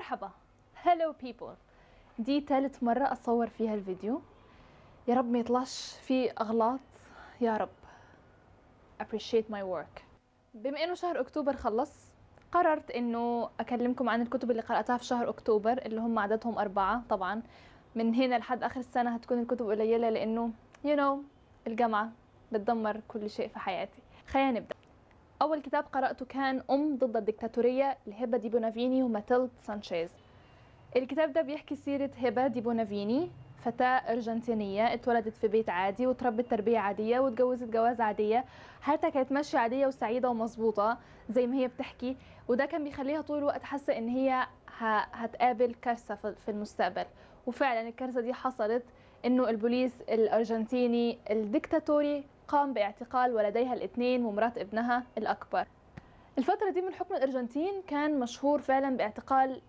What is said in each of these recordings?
مرحبا. هلو بيبل دي تالت مرة أصور فيها الفيديو. يا رب ما يطلعش فيه أغلاط. يا رب. Appreciate my work. بما إنه شهر أكتوبر خلص قررت إنه أكلمكم عن الكتب اللي قرأتها في شهر أكتوبر اللي هم عددهم أربعة طبعا. من هنا لحد آخر السنة هتكون الكتب قليلة لأنه you know الجامعة بتدمر كل شيء في حياتي. خلينا نبدأ. أول كتاب قرأته كان أم ضد الدكتاتورية لهبة دي بونافيني وماتيلد سانشيز. الكتاب ده بيحكي سيرة هبة دي بونافيني فتاة أرجنتينية اتولدت في بيت عادي وتربت تربية عادية واتجوزت جواز عادية. حياتها كانت ماشية عادية وسعيدة ومظبوطة زي ما هي بتحكي وده كان بيخليها طول الوقت حاسة إن هي هتقابل كارثة في في المستقبل. وفعلا الكارثة دي حصلت إنه البوليس الأرجنتيني الدكتاتوري قام باعتقال ولديها الاثنين ومرات ابنها الأكبر. الفترة دي من حكم الأرجنتين كان مشهور فعلا باعتقال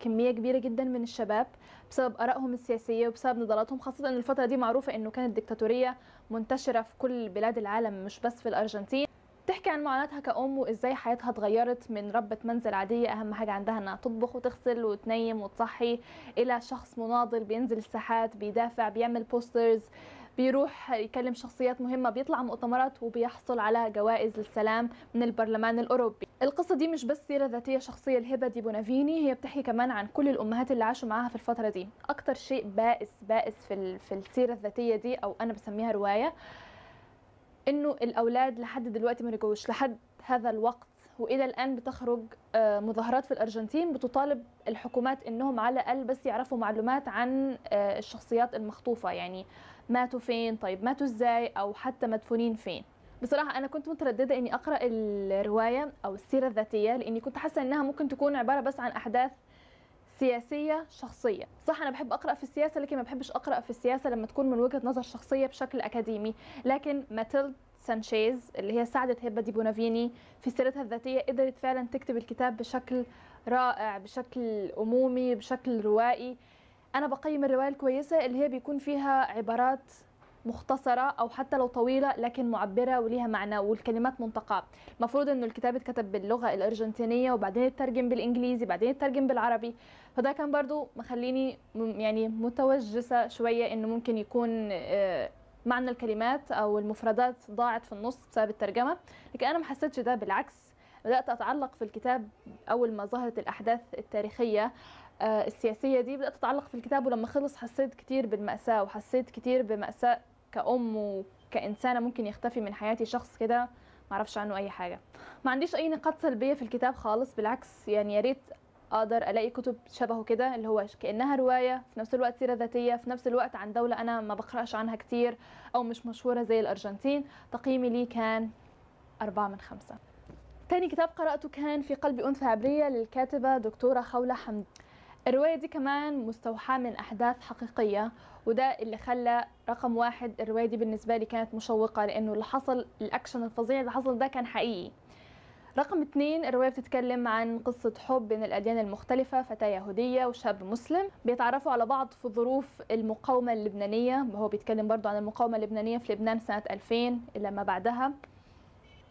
كمية كبيرة جدا من الشباب بسبب آرائهم السياسية وبسبب نضالاتهم خاصة أن الفترة دي معروفة أنه كانت الدكتاتورية منتشرة في كل بلاد العالم مش بس في الأرجنتين. تحكي عن معاناتها كأم وإزاي حياتها اتغيرت من ربة منزل عادية أهم حاجة عندها إنها تطبخ وتغسل وتنيم وتصحي إلى شخص مناضل بينزل الساحات بيدافع بيعمل بوسترز بيروح يكلم شخصيات مهمة بيطلع مؤتمرات وبيحصل على جوائز للسلام من البرلمان الأوروبي. القصة دي مش بس سيرة ذاتية شخصية لهبة دي بونافيني هي بتحكي كمان عن كل الأمهات اللي عاشوا معاها في الفترة دي. أكتر شيء بائس بائس في, في السيرة الذاتية دي أو أنا بسميها رواية إنه الأولاد لحد دلوقتي ما رجعوش لحد هذا الوقت وإلى الآن بتخرج آه، مظاهرات في الأرجنتين بتطالب الحكومات إنهم على الأقل بس يعرفوا معلومات عن آه، الشخصيات المخطوفة. يعني ماتوا فين طيب ماتوا إزاي أو حتى مدفونين فين. بصراحة أنا كنت مترددة إني أقرأ الرواية أو السيرة الذاتية لأني كنت حاسة إنها ممكن تكون عبارة بس عن أحداث سياسية شخصية. صح أنا بحب أقرأ في السياسة لكن ما بحبش أقرأ في السياسة لما تكون من وجهة نظر شخصية بشكل أكاديمي. لكن ماتيلد سانشيز اللي هي ساعدت هبة دي بونافيني في سيرتها الذاتية قدرت فعلا تكتب الكتاب بشكل رائع بشكل أمومي بشكل روائي. أنا بقيم الرواية الكويسة اللي هي بيكون فيها عبارات مختصرة أو حتى لو طويلة لكن معبرة وليها معنى والكلمات منتقاة المفروض إنه الكتاب اتكتب باللغة الأرجنتينية وبعدين اترجم بالإنجليزي بعدين اترجم بالعربي. فده كان برضو مخليني يعني متوجسة شوية إنه ممكن يكون آه، معنى الكلمات أو المفردات ضاعت في النص بسبب الترجمة. لكن أنا ما حسيتش ده بالعكس بدأت أتعلق في الكتاب أول ما ظهرت الأحداث التاريخية. آه، السياسية دي بدأت أتعلق في الكتاب ولما خلص حسيت كتير بالمأساة وحسيت كتير بمأساة كأم وكإنسانة ممكن يختفي من حياتي شخص كده معرفش عنه أي حاجة. ما عنديش أي نقاط سلبية في الكتاب خالص بالعكس يعني يا ريت أقدر ألاقي كتب شبهه كده اللي هو كأنها رواية في نفس الوقت سيرة ذاتية في نفس الوقت عن دولة أنا ما بقرأش عنها كتير أو مش مشهورة زي الأرجنتين. تقييمي ليه كان أربعة من خمسة. تاني كتاب قرأته كان في قلب أنثى عبرية للكاتبة دكتورة خولة حمد. الرواية دي كمان مستوحاة من أحداث حقيقية وده اللي خلى رقم واحد الرواية دي بالنسبة لي كانت مشوقة لأنه اللي حصل الأكشن الفظيع اللي حصل ده كان حقيقي. رقم اتنين الرواية بتتكلم عن قصة حب بين الأديان المختلفة فتاة يهودية وشاب مسلم. بيتعرفوا على بعض في ظروف المقاومة اللبنانية وهو بيتكلم برضو عن المقاومة اللبنانية في لبنان سنة 2000 إلى ما بعدها.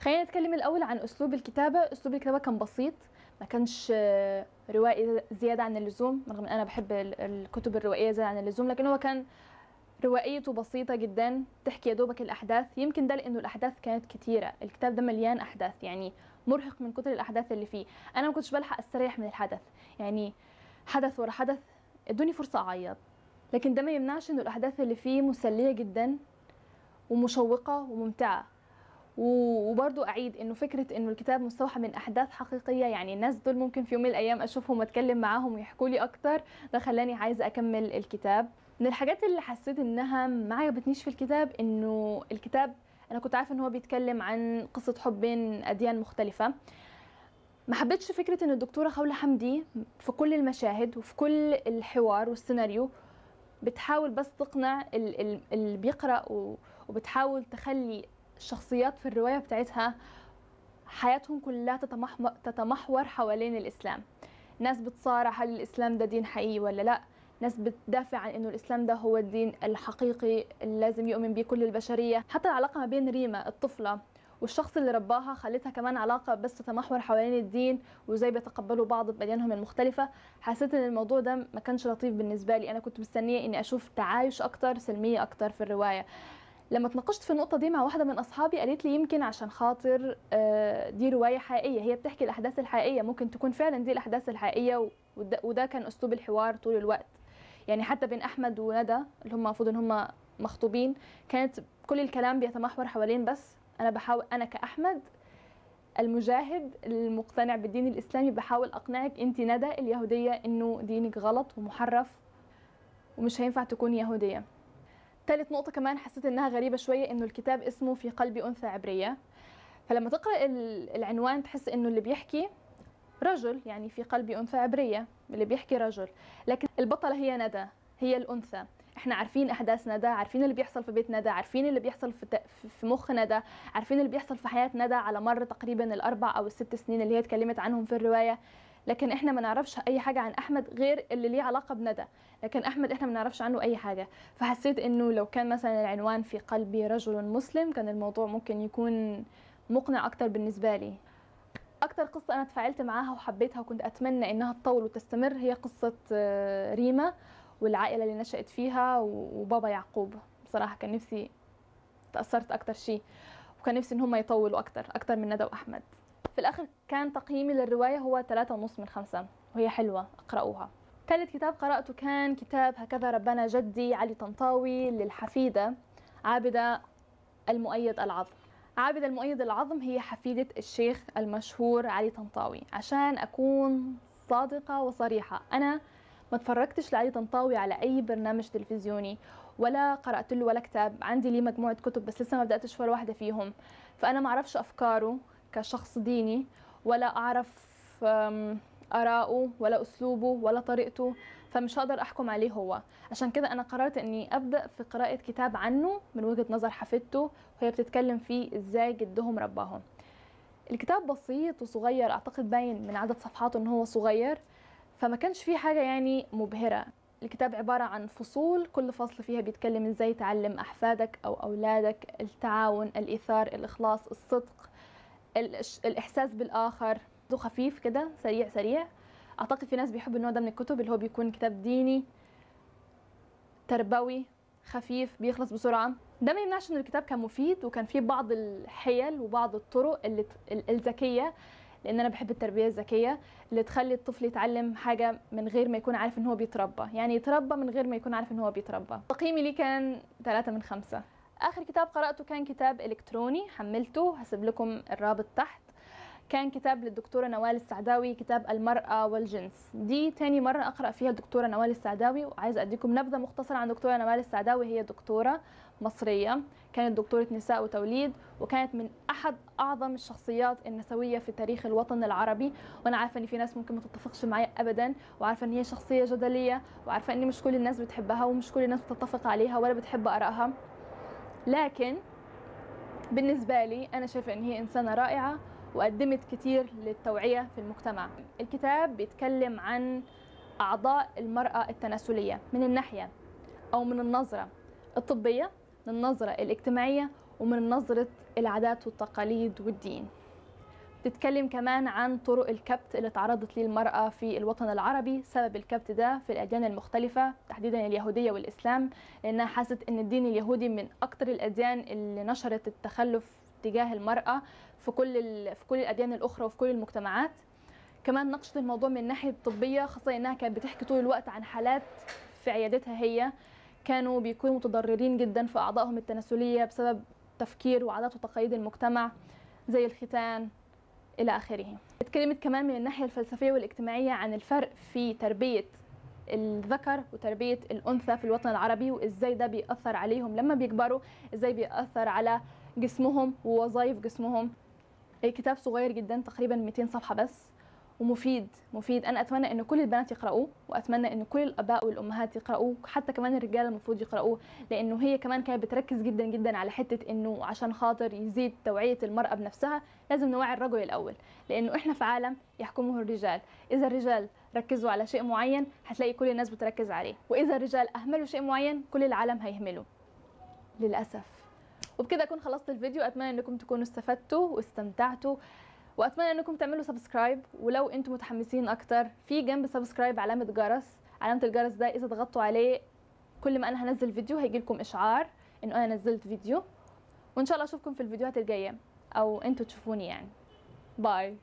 خلينا نتكلم الأول عن أسلوب الكتابة. أسلوب الكتابة كان بسيط ما كانش روائي زيادة عن اللزوم رغم أن أنا بحب ال- الكتب الروائية زيادة عن اللزوم لكن هو كان روائيته بسيطة جدا تحكي يا دوبك الأحداث. يمكن ده لأنه الأحداث كانت كتيرة. الكتاب ده مليان أحداث يعني مرهق من كتر الأحداث اللي فيه. أنا ما كنتش بلحق أستريح من الحدث. يعني حدث ورا حدث إدوني فرصة أعيط. لكن ده ما يمنعش إنه الأحداث اللي فيه مسلية جدا ومشوقة وممتعة. وبرضو أعيد إنه فكرة إنه الكتاب مستوحى من أحداث حقيقية يعني الناس دول ممكن في يوم من الأيام أشوفهم وأتكلم معاهم ويحكوا لي أكتر ده خلاني عايزة أكمل الكتاب. من الحاجات اللي حسيت إنها ما عجبتنيش في الكتاب إنه الكتاب أنا كنت عارفة إن هو بيتكلم عن قصة حب بين أديان مختلفة. ما حبيتش فكرة إن الدكتورة خولة حمدي في كل المشاهد وفي كل الحوار والسيناريو بتحاول بس تقنع ال- ال- اللي بيقرأ و- وبتحاول تخلي الشخصيات في الرواية بتاعتها حياتهم كلها تتمحور, حوالين الإسلام. ناس بتصارع هل الإسلام ده دين حقيقي ولا لا؟ ناس بتدافع عن إنه الإسلام ده هو الدين الحقيقي اللي لازم يؤمن به كل البشرية. حتى العلاقة ما بين ريما الطفلة والشخص اللي رباها خلتها كمان علاقة بس تتمحور حوالين الدين وإزاي بيتقبلوا بعض بأديانهم المختلفة. حسيت إن الموضوع ده ما كانش لطيف بالنسبة لي. أنا كنت مستنية إني أشوف تعايش أكتر سلمية أكتر في الرواية. لما اتناقشت في النقطة دي مع واحدة من أصحابي قالت لي يمكن عشان خاطر آه، دي رواية حقيقية هي بتحكي الأحداث الحقيقية ممكن تكون فعلا دي الأحداث الحقيقية وده, كان أسلوب الحوار طول الوقت. يعني حتى بين أحمد وندى اللي هم المفروض إن هم مخطوبين كانت كل الكلام بيتمحور حوالين بس أنا بحاول أنا كأحمد المجاهد المقتنع بالدين الإسلامي بحاول أقنعك أنت ندى اليهودية إنه دينك غلط ومحرف ومش هينفع تكون يهودية. تالت نقطة كمان حسيت إنها غريبة شوية إنه الكتاب اسمه في قلب أنثى عبرية. فلما تقرأ ال- العنوان تحس إنه اللي بيحكي رجل يعني في قلب أنثى عبرية اللي بيحكي رجل. لكن البطلة هي ندى هي الأنثى. إحنا عارفين أحداث ندى عارفين اللي بيحصل في بيت ندى عارفين اللي بيحصل في في مخ ندى عارفين اللي بيحصل في حياة ندى على مر تقريبا الأربع أو الست سنين اللي هي اتكلمت عنهم في الرواية. لكن إحنا ما نعرفش أي حاجة عن أحمد غير اللي ليه علاقة بندى. لكن أحمد إحنا ما نعرفش عنه أي حاجة. فحسيت إنه لو كان مثلا العنوان في قلبي رجل مسلم كان الموضوع ممكن يكون مقنع أكتر بالنسبة لي. أكتر قصة أنا تفاعلت معاها وحبيتها وكنت أتمنى إنها تطول وتستمر هي قصة آه، ريما والعائلة اللي نشأت فيها وبابا يعقوب. بصراحة كان نفسي تأثرت أكتر شيء. وكان نفسي إن هم يطولوا أكتر أكتر من ندى وأحمد. في الآخر كان تقييمي للرواية هو ثلاثة ونص من خمسة. وهي حلوة أقرأوها. ثالث كتاب قرأته كان كتاب هكذا ربنا جدي علي طنطاوي للحفيدة عابدة المؤيد العظم. عابدة المؤيد العظم هي حفيدة الشيخ المشهور علي طنطاوي. عشان أكون صادقة وصريحة أنا ما اتفرجتش لعلي طنطاوي على أي برنامج تلفزيوني ولا قرأت له ولا كتاب. عندي ليه مجموعة كتب بس لسه ما بدأتش ولا واحدة فيهم. فأنا ما أعرفش أفكاره. كشخص ديني ولا أعرف آراءه ولا أسلوبه ولا طريقته فمش هقدر أحكم عليه هو. عشان كده أنا قررت إني أبدأ في قراءة كتاب عنه من وجهة نظر حفيدته وهي بتتكلم فيه إزاي جدهم رباهم. الكتاب بسيط وصغير أعتقد باين من عدد صفحاته إن هو صغير فما كانش فيه حاجة يعني مبهرة. الكتاب عبارة عن فصول كل فصل فيها بيتكلم إزاي تعلم أحفادك أو أولادك التعاون الإيثار الإخلاص الصدق. الإحساس بالآخر. ذو خفيف كده سريع سريع. أعتقد في ناس بيحبوا النوع ده من الكتب اللي هو بيكون كتاب ديني تربوي خفيف بيخلص بسرعة. ده ما يمنعش إن الكتاب كان مفيد وكان فيه بعض الحيل وبعض الطرق اللي ت- ال- الذكية لأن أنا بحب التربية الذكية اللي تخلي الطفل يتعلم حاجة من غير ما يكون عارف إن هو بيتربى. يعني يتربى من غير ما يكون عارف إن هو بيتربى. تقييمي ليه كان 3 من 5 آخر كتاب قرأته كان كتاب إلكتروني حملته هسيب لكم الرابط تحت. كان كتاب للدكتورة نوال السعداوي كتاب المرأة والجنس. دي تاني مرة أقرأ فيها الدكتورة نوال السعداوي وعايزة أديكم نبذة مختصرة عن دكتورة نوال السعداوي. هي دكتورة مصرية كانت دكتورة نساء وتوليد وكانت من أحد أعظم الشخصيات النسوية في تاريخ الوطن العربي. وأنا عارفة إن في ناس ممكن ما تتفقش معايا أبدا وعارفة إن هي شخصية جدلية وعارفة إن مش كل الناس بتحبها ومش كل الناس بتتفق عليها ولا بتحب آرائها. لكن بالنسبة لي أنا شايفة إن هي إنسانة رائعة وقدمت كتير للتوعية في المجتمع. الكتاب بيتكلم عن أعضاء المرأة التناسلية من الناحية أو من النظرة الطبية من النظرة الاجتماعية ومن نظرة العادات والتقاليد والدين. تتكلم كمان عن طرق الكبت اللي تعرضت ليه المرأة في الوطن العربي. سبب الكبت ده في الأديان المختلفة تحديدا اليهودية والإسلام لأنها حست أن الدين اليهودي من أكتر الأديان اللي نشرت التخلف تجاه المرأة في كل في كل الأديان الأخرى وفي كل المجتمعات. كمان ناقشت الموضوع من الناحية الطبية خاصة إنها كانت بتحكي طول الوقت عن حالات في عيادتها هي. كانوا بيكونوا متضررين جدا في أعضائهم التناسلية بسبب تفكير وعادات وتقاليد المجتمع زي الختان إلى آخره. اتكلمت كمان من الناحية الفلسفية والاجتماعية عن الفرق في تربية الذكر وتربية الأنثى في الوطن العربي وإزاي ده بيأثر عليهم لما بيكبروا إزاي بيأثر على جسمهم ووظائف جسمهم. الكتاب صغير جدا تقريبا 200 صفحة بس. ومفيد مفيد. أنا أتمنى إن كل البنات يقراوه وأتمنى إن كل الآباء والأمهات يقراوه حتى كمان الرجاله المفروض يقراوه لأنه هي كمان كانت بتركز جدا جدا على حتة إنه عشان خاطر يزيد توعية المرأة بنفسها لازم نوعي الرجل الأول. لأنه إحنا في عالم يحكمه الرجال. إذا الرجال ركزوا على شيء معين هتلاقي كل الناس بتركز عليه. وإذا الرجال أهملوا شيء معين كل العالم هيهمله. للأسف. وبكده أكون خلصت الفيديو. أتمنى إنكم تكونوا استفدتوا واستمتعتوا. وأتمنى إنكم تعملوا subscribe ولو أنتم متحمسين أكتر في جنب subscribe علامة جرس. علامة الجرس ده إذا ضغطتوا عليه كل ما أنا هنزل فيديو هيجي لكم إشعار انه أنا نزلت فيديو. وإن شاء الله أشوفكم في الفيديوهات الجاية. أو أنتوا تشوفوني يعني. bye